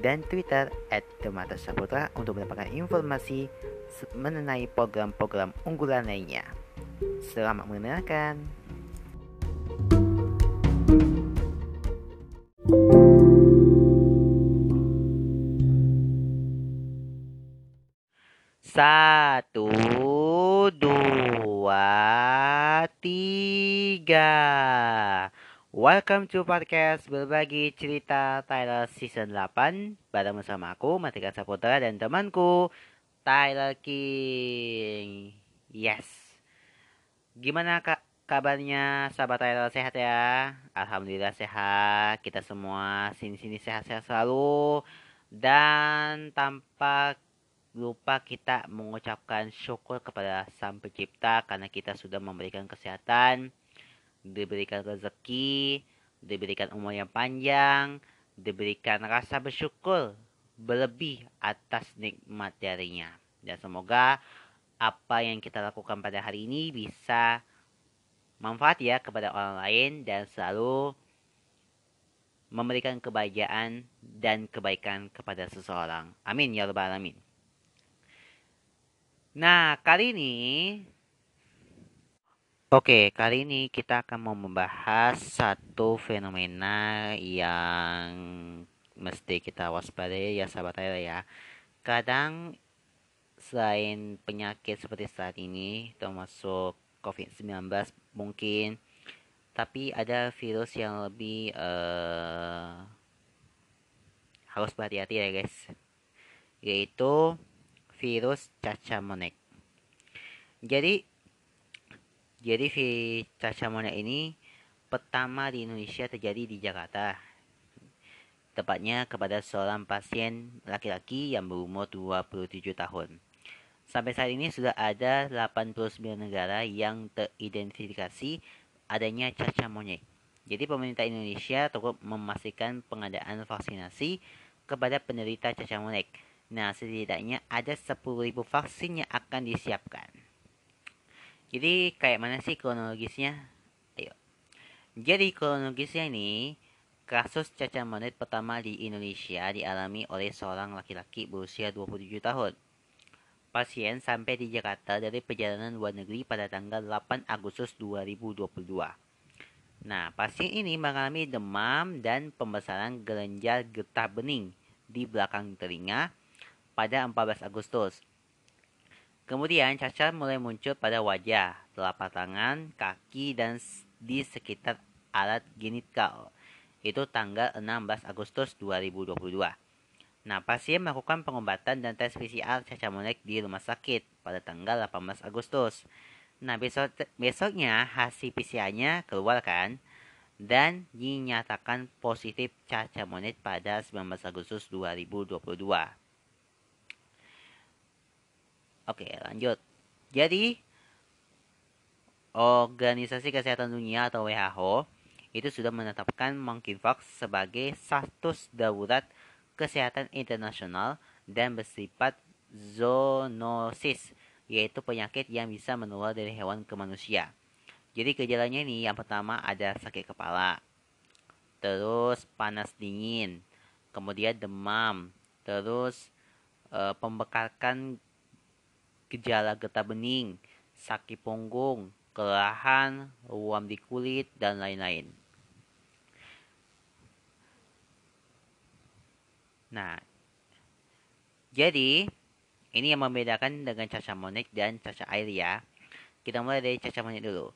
dan Twitter at Demata Saputra untuk mendapatkan informasi mengenai program-program unggulan lainnya. Selamat mendengarkan. Satu, Welcome to podcast berbagi cerita Tyler season 8 bareng bersama aku Matika Saputra dan temanku Tyler King. Yes. Gimana kak kabarnya sahabat Tyler sehat ya? Alhamdulillah sehat. Kita semua sini-sini sehat-sehat selalu dan tanpa lupa kita mengucapkan syukur kepada Sang Pencipta karena kita sudah memberikan kesehatan diberikan rezeki, diberikan umur yang panjang, diberikan rasa bersyukur berlebih atas nikmat darinya. Dan semoga apa yang kita lakukan pada hari ini bisa manfaat ya kepada orang lain dan selalu memberikan kebahagiaan dan kebaikan kepada seseorang. Amin ya rabbal alamin. Nah, kali ini Oke, kali ini kita akan mau membahas satu fenomena yang mesti kita waspadai ya sahabat saya ya. Kadang selain penyakit seperti saat ini termasuk COVID-19 mungkin tapi ada virus yang lebih uh, harus berhati-hati ya guys yaitu virus cacar monek jadi jadi cacar monyet ini pertama di Indonesia terjadi di Jakarta. Tepatnya kepada seorang pasien laki-laki yang berumur 27 tahun. Sampai saat ini sudah ada 89 negara yang teridentifikasi adanya cacar monyet. Jadi pemerintah Indonesia cukup memastikan pengadaan vaksinasi kepada penderita cacar monyet. Nah, setidaknya ada 10.000 vaksin yang akan disiapkan. Jadi kayak mana sih kronologisnya? Ayo. Jadi kronologisnya ini kasus cacar monyet pertama di Indonesia dialami oleh seorang laki-laki berusia 27 tahun. Pasien sampai di Jakarta dari perjalanan luar negeri pada tanggal 8 Agustus 2022. Nah, pasien ini mengalami demam dan pembesaran gelenjar getah bening di belakang telinga pada 14 Agustus. Kemudian cacar mulai muncul pada wajah, telapak tangan, kaki, dan di sekitar alat genital. Itu tanggal 16 Agustus 2022. Nah, pasien melakukan pengobatan dan tes PCR cacar monyet di rumah sakit pada tanggal 18 Agustus. Nah, besok besoknya hasil PCR-nya keluar kan dan dinyatakan positif cacar monyet pada 19 Agustus 2022. Oke, lanjut. Jadi, Organisasi Kesehatan Dunia atau WHO itu sudah menetapkan monkeypox sebagai status darurat kesehatan internasional dan bersifat zoonosis, yaitu penyakit yang bisa menular dari hewan ke manusia. Jadi gejalanya ini yang pertama ada sakit kepala, terus panas dingin, kemudian demam, terus e, pembekakan gejala getah bening, sakit punggung, kelelahan, ruam di kulit, dan lain-lain. Nah, jadi ini yang membedakan dengan cacar monyet dan cacar air ya. Kita mulai dari cacar monyet dulu.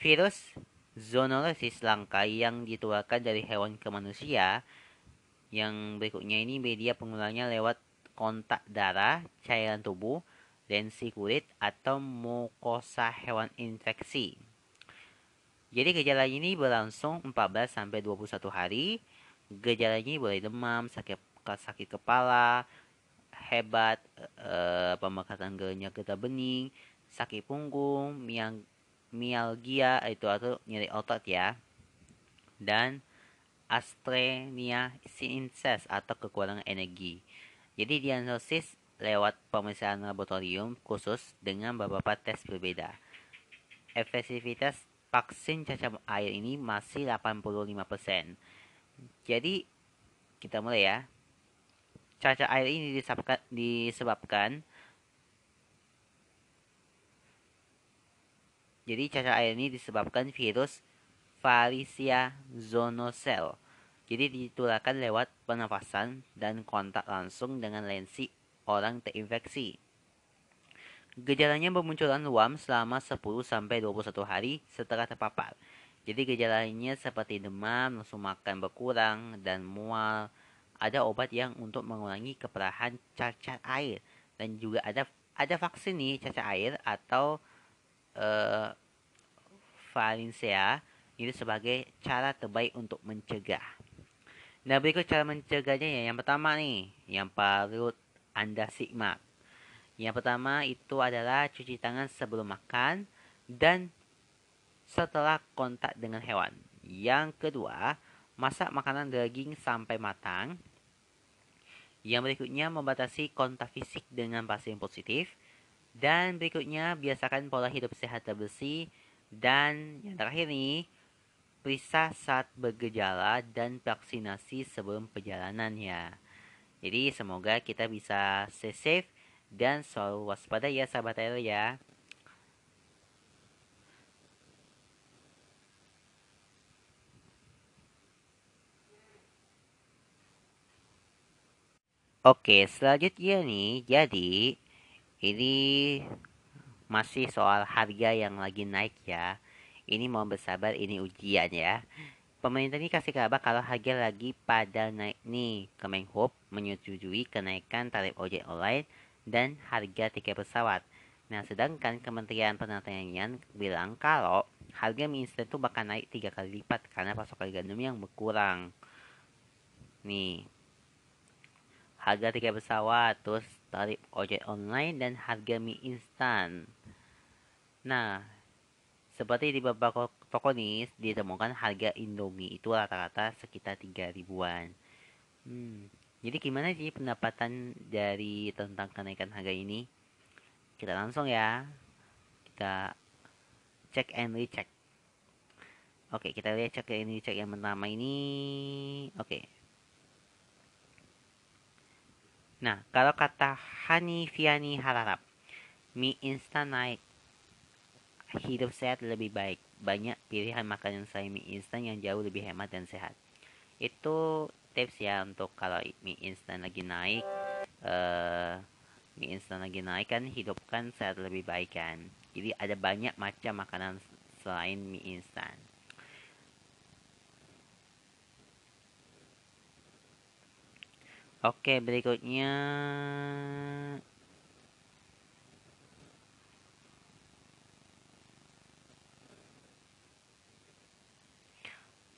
Virus zoonosis langka yang ditularkan dari hewan ke manusia. Yang berikutnya ini media penularannya lewat kontak darah, cairan tubuh, lensi kulit atau mukosa hewan infeksi. Jadi gejala ini berlangsung 14 sampai 21 hari. Gejala ini boleh demam, sakit sakit kepala, hebat, pemekatan gernya kita bening, sakit punggung, miang, mialgia itu atau nyeri otot ya. Dan astrenia sinses atau kekurangan energi. Jadi diagnosis lewat pemeriksaan laboratorium khusus dengan beberapa tes berbeda. Efektivitas vaksin cacar air ini masih 85%. Jadi kita mulai ya. Cacar air ini disebabkan, disebabkan Jadi cacar air ini disebabkan virus Varicia zoonosel. Jadi ditularkan lewat pernafasan dan kontak langsung dengan lensi orang terinfeksi. Gejalanya bermunculan ruam selama 10 sampai 21 hari setelah terpapar. Jadi gejalanya seperti demam, nafsu makan berkurang, dan mual. Ada obat yang untuk mengurangi keparahan cacar air. Dan juga ada ada vaksin nih cacar air atau uh, Valencia itu sebagai cara terbaik untuk mencegah. Nah berikut cara mencegahnya ya. Yang pertama nih, yang perlu Anda simak. Yang pertama itu adalah cuci tangan sebelum makan dan setelah kontak dengan hewan. Yang kedua, masak makanan daging sampai matang. Yang berikutnya, membatasi kontak fisik dengan pasien positif. Dan berikutnya, biasakan pola hidup sehat dan bersih. Dan yang terakhir nih, periksa saat bergejala dan vaksinasi sebelum perjalanan ya. Jadi semoga kita bisa stay safe dan selalu waspada ya sahabat ya. Oke, selanjutnya nih, jadi ini masih soal harga yang lagi naik ya. Ini mau bersabar, ini ujian ya. Pemerintah ini kasih kabar kalau harga lagi pada naik nih. Kemenhub menyetujui kenaikan tarif ojek online dan harga tiket pesawat. Nah, sedangkan Kementerian Pertanian bilang kalau harga mie instan itu bakal naik tiga kali lipat karena pasokan gandum yang berkurang. Nih, harga tiket pesawat, terus tarif ojek online dan harga mie instan. Nah, seperti di beberapa toko nih ditemukan harga Indomie itu rata-rata sekitar 3 ribuan. Hmm, jadi gimana sih pendapatan dari tentang kenaikan harga ini? Kita langsung ya. Kita cek and recheck. Oke, kita lihat cek and recheck yang pertama ini. Oke, Nah, kalau kata Hani Fiani harap mie instan naik, hidup sehat lebih baik. Banyak pilihan makanan selain mie instan yang jauh lebih hemat dan sehat. Itu tips ya untuk kalau mie instan lagi naik, uh, mie instan lagi naik kan hidupkan sehat lebih baik kan. Jadi ada banyak macam makanan selain mie instan. Oke, berikutnya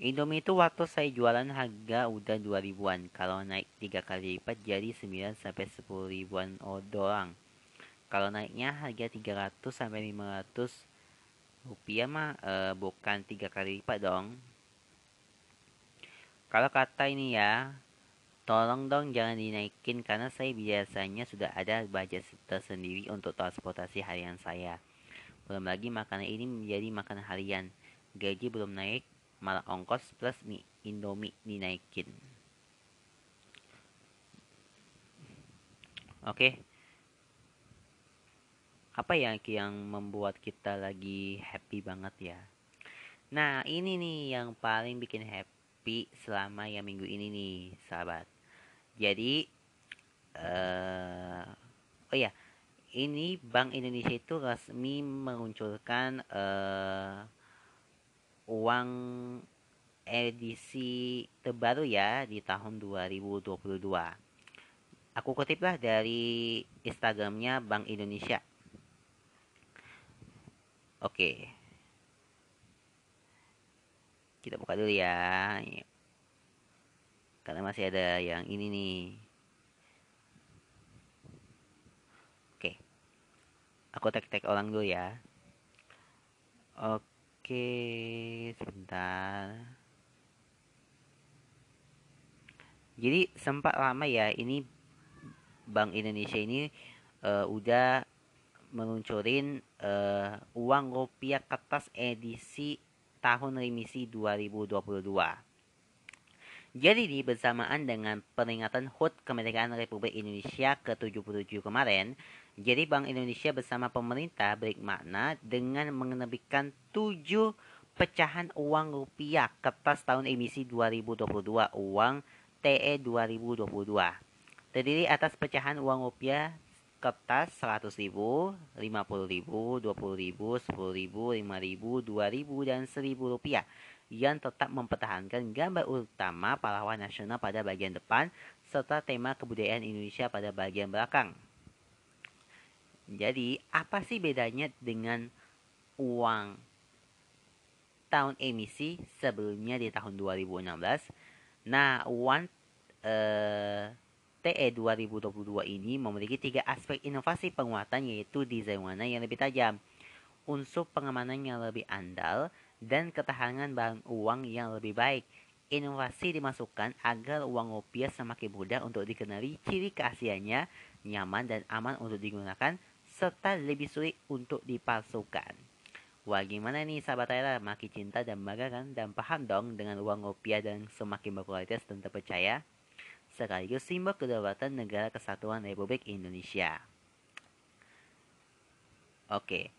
Indomie itu waktu saya jualan harga udah 2 ribuan. Kalau naik 3 kali lipat jadi 9 sampai 10 ribuan doang. Kalau naiknya harga 300 sampai 500 rupiah mah e, bukan 3 kali lipat dong. Kalau kata ini ya, Tolong dong jangan dinaikin karena saya biasanya sudah ada budget tersendiri untuk transportasi harian saya. Belum lagi makanan ini menjadi makanan harian. Gaji belum naik, malah ongkos plus mie Indomie dinaikin. Oke. Apa yang yang membuat kita lagi happy banget ya? Nah, ini nih yang paling bikin happy selama ya minggu ini nih, sahabat jadi uh, oh ya ini Bank Indonesia itu resmi mengunculkan uh, uang edisi terbaru ya di tahun 2022 aku kutiplah dari Instagramnya Bank Indonesia. Oke. Kita buka dulu ya. Karena masih ada yang ini nih. Aku tek-tek orang dulu ya. Oke sebentar. Jadi sempat lama ya ini Bank Indonesia ini uh, udah meluncurin uh, uang rupiah kertas edisi tahun remisi 2022 jadi di bersamaan dengan peringatan HUT Kemerdekaan Republik Indonesia ke-77 kemarin, jadi Bank Indonesia bersama pemerintah bermakna dengan menerbitkan tujuh pecahan uang rupiah kertas tahun emisi 2022 uang TE 2022. Terdiri atas pecahan uang rupiah kertas 100 ribu, 50 ribu, 20 ribu, 10 ribu, 5 ribu, 2 ribu, dan 1000 rupiah yang tetap mempertahankan gambar utama pahlawan nasional pada bagian depan serta tema kebudayaan Indonesia pada bagian belakang. Jadi, apa sih bedanya dengan uang tahun emisi sebelumnya di tahun 2016? Nah, uang eh, TE 2022 ini memiliki tiga aspek inovasi penguatan yaitu desain warna yang lebih tajam, unsur pengamanan yang lebih andal, dan ketahanan barang uang yang lebih baik. Inovasi dimasukkan agar uang rupiah semakin mudah untuk dikenali ciri keasliannya, nyaman dan aman untuk digunakan, serta lebih sulit untuk dipalsukan. Wah gimana nih sahabat Tyler, makin cinta dan bangga kan dan paham dong dengan uang rupiah dan semakin berkualitas dan terpercaya? Sekaligus simbol kedaulatan negara kesatuan Republik Indonesia. Oke,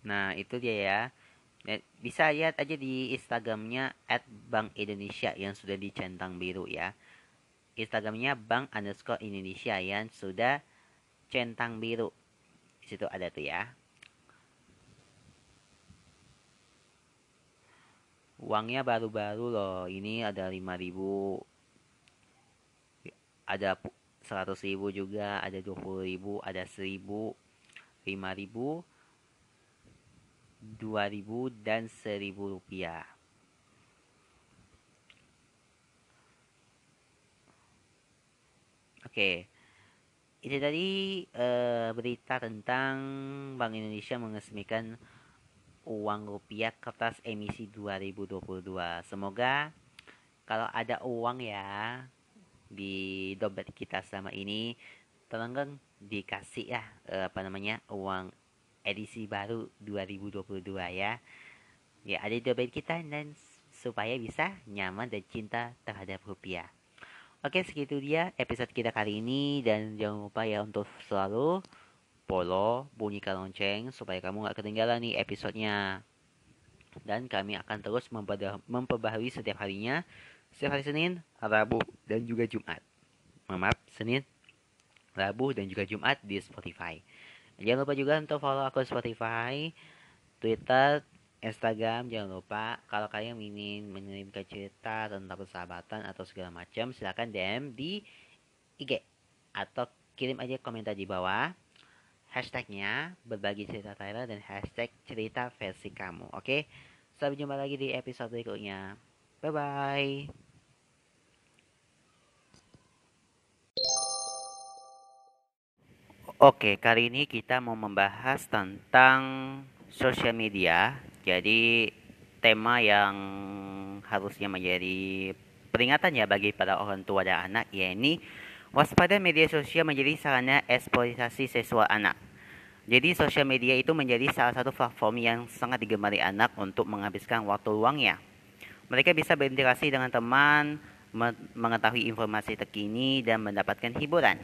Nah, itu dia ya. Bisa lihat aja di Instagramnya at Bank Indonesia yang sudah dicentang biru ya. Instagramnya Bank underscore Indonesia yang sudah centang biru. Di situ ada tuh ya. Uangnya baru-baru loh. Ini ada 5000 ada 100 ribu juga, ada 20 ribu, ada 1000, 5000, 2000 dan 1000 rupiah. Oke. Itu tadi uh, berita tentang Bank Indonesia mengesmikan uang rupiah kertas emisi 2022. Semoga kalau ada uang ya di dompet kita sama ini tolong dikasih ya uh, apa namanya uang edisi baru 2022 ya. Ya, ada dompet kita dan supaya bisa nyaman dan cinta terhadap rupiah. Oke, segitu dia episode kita kali ini dan jangan lupa ya untuk selalu follow, bunyikan lonceng supaya kamu gak ketinggalan nih episodenya. Dan kami akan terus memperbaharui setiap harinya, setiap hari Senin, Rabu, dan juga Jumat. Maaf, Senin, Rabu, dan juga Jumat di Spotify. Jangan lupa juga untuk follow akun Spotify, Twitter, Instagram. Jangan lupa kalau kalian ingin mengirimkan cerita tentang persahabatan atau segala macam, silahkan DM di IG atau kirim aja komentar di bawah. Hashtagnya berbagi cerita Tyler dan hashtag cerita versi kamu. Oke, sampai jumpa lagi di episode berikutnya. Bye bye. Oke, kali ini kita mau membahas tentang sosial media. Jadi tema yang harusnya menjadi peringatan ya bagi para orang tua dan anak yakni waspada media sosial menjadi sarana eksploitasi seksual anak. Jadi sosial media itu menjadi salah satu platform yang sangat digemari anak untuk menghabiskan waktu luangnya. Mereka bisa berinteraksi dengan teman, mengetahui informasi terkini dan mendapatkan hiburan.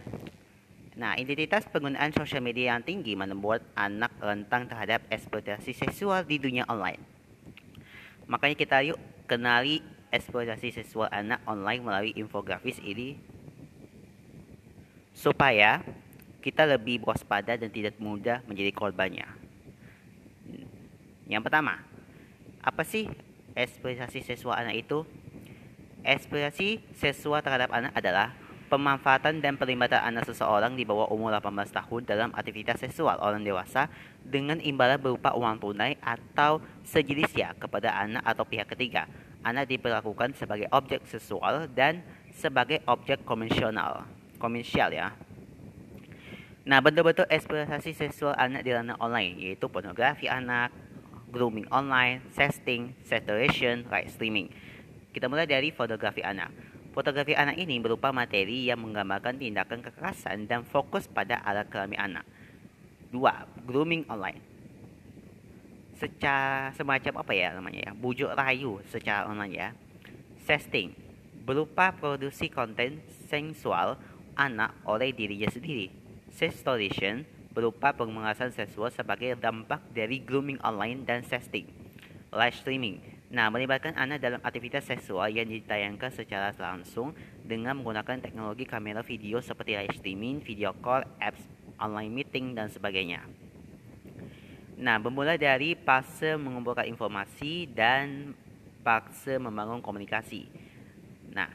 Nah, identitas penggunaan sosial media yang tinggi membuat anak rentang terhadap eksploitasi seksual di dunia online. Makanya kita yuk kenali eksploitasi seksual anak online melalui infografis ini supaya kita lebih waspada dan tidak mudah menjadi korbannya. Yang pertama, apa sih eksploitasi seksual anak itu? Eksploitasi seksual terhadap anak adalah pemanfaatan dan pelibatan anak seseorang di bawah umur 18 tahun dalam aktivitas seksual orang dewasa dengan imbalan berupa uang tunai atau sejenisnya kepada anak atau pihak ketiga. Anak diperlakukan sebagai objek seksual dan sebagai objek komersial, komersial ya. Nah, bentuk-bentuk eksploitasi seksual anak di ranah online yaitu pornografi anak, grooming online, sexting, saturation, live streaming. Kita mulai dari fotografi anak. Fotografi anak ini berupa materi yang menggambarkan tindakan kekerasan dan fokus pada alat kelamin anak. 2. Grooming online. Secara semacam apa ya namanya ya? Bujuk rayu secara online ya. Sexting berupa produksi konten seksual anak oleh dirinya sendiri. Sextortion berupa pemerasan seksual sebagai dampak dari grooming online dan sexting. Live streaming Nah, melibatkan anak dalam aktivitas seksual yang ditayangkan secara langsung dengan menggunakan teknologi kamera video seperti live streaming, video call, apps online meeting, dan sebagainya. Nah, bermula dari fase mengumpulkan informasi dan fase membangun komunikasi. Nah,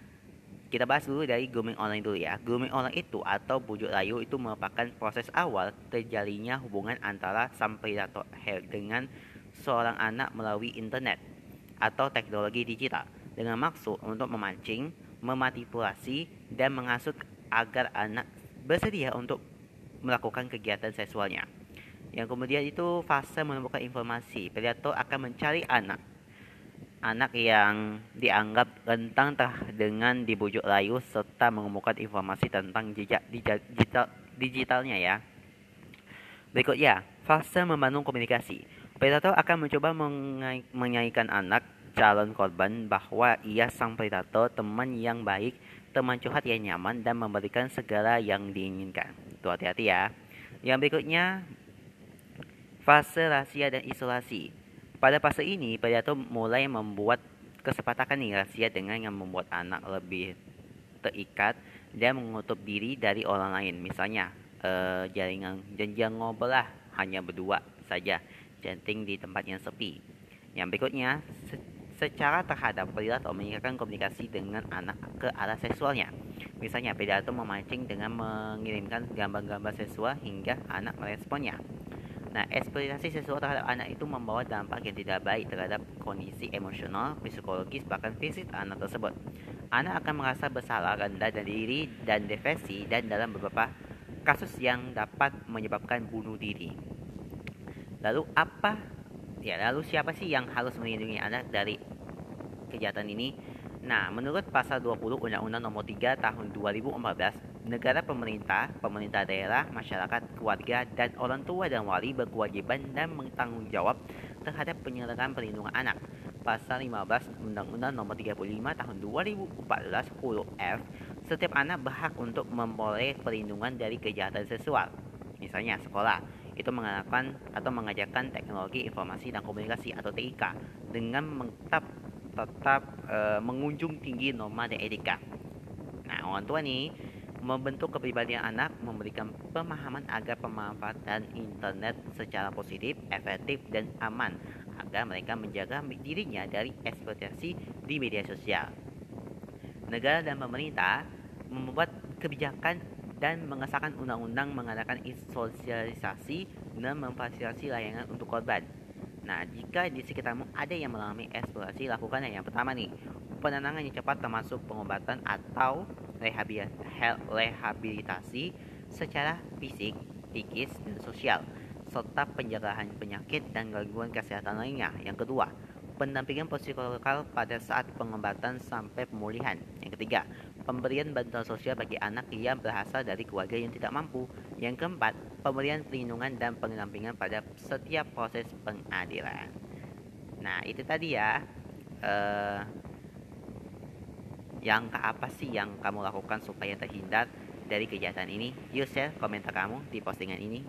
kita bahas dulu dari grooming online dulu ya. Grooming online itu atau bujuk rayu itu merupakan proses awal terjalinnya hubungan antara sang predator dengan seorang anak melalui internet atau teknologi digital dengan maksud untuk memancing, memanipulasi, dan mengasut agar anak bersedia untuk melakukan kegiatan seksualnya. Yang kemudian itu fase menemukan informasi. Predator akan mencari anak anak yang dianggap rentang dengan dibujuk rayu serta mengemukakan informasi tentang jejak digital, digitalnya ya. Berikutnya, fase membangun komunikasi. Predator akan mencoba menyaingkan anak calon korban bahwa ia sang predator, teman yang baik, teman curhat yang nyaman, dan memberikan segala yang diinginkan. Itu hati-hati ya. Yang berikutnya, fase rahasia dan isolasi. Pada fase ini, predator mulai membuat kesepakatan nih rahasia dengan yang membuat anak lebih terikat dan menutup diri dari orang lain. Misalnya, eh, jaringan janjian ngobrol lah hanya berdua saja janting di tempat yang sepi. Yang berikutnya, secara terhadap atau meningkatkan komunikasi dengan anak ke arah seksualnya. Misalnya, predator memancing dengan mengirimkan gambar-gambar seksual hingga anak meresponnya. Nah, eksploitasi seksual terhadap anak itu membawa dampak yang tidak baik terhadap kondisi emosional, psikologis, bahkan fisik anak tersebut. Anak akan merasa bersalah, rendah dan diri, dan depresi, dan dalam beberapa kasus yang dapat menyebabkan bunuh diri. Lalu apa Ya, lalu siapa sih yang harus melindungi anak dari kejahatan ini? Nah, menurut pasal 20 Undang-Undang Nomor 3 Tahun 2014, negara pemerintah, pemerintah daerah, masyarakat, keluarga, dan orang tua dan wali berkewajiban dan bertanggung jawab terhadap penyelenggaraan perlindungan anak. Pasal 15 Undang-Undang Nomor 35 Tahun 2014 huruf F, setiap anak berhak untuk memperoleh perlindungan dari kejahatan seksual. Misalnya sekolah, itu menggunakan atau mengajarkan teknologi informasi dan komunikasi atau TIK dengan tetap tetap e, mengunjung tinggi norma dan etika. Nah, orang tua nih membentuk kepribadian anak, memberikan pemahaman agar pemanfaatan internet secara positif, efektif, dan aman agar mereka menjaga dirinya dari eksploitasi di media sosial. Negara dan pemerintah membuat kebijakan dan mengesahkan undang-undang mengadakan sosialisasi dan memfasilitasi layanan untuk korban. Nah, jika di sekitarmu ada yang mengalami eksplorasi, lakukan yang pertama nih, penenangan yang cepat termasuk pengobatan atau rehabilitasi secara fisik, psikis, dan sosial, serta penjagaan penyakit dan gangguan kesehatan lainnya. Yang kedua, pendampingan psikologikal pada saat pengobatan sampai pemulihan. Yang ketiga, pemberian bantuan sosial bagi anak yang berasal dari keluarga yang tidak mampu. Yang keempat, pemberian perlindungan dan pendampingan pada setiap proses pengadilan. Nah, itu tadi ya. Uh, yang apa sih yang kamu lakukan supaya terhindar dari kejahatan ini? Yuk share komentar kamu di postingan ini.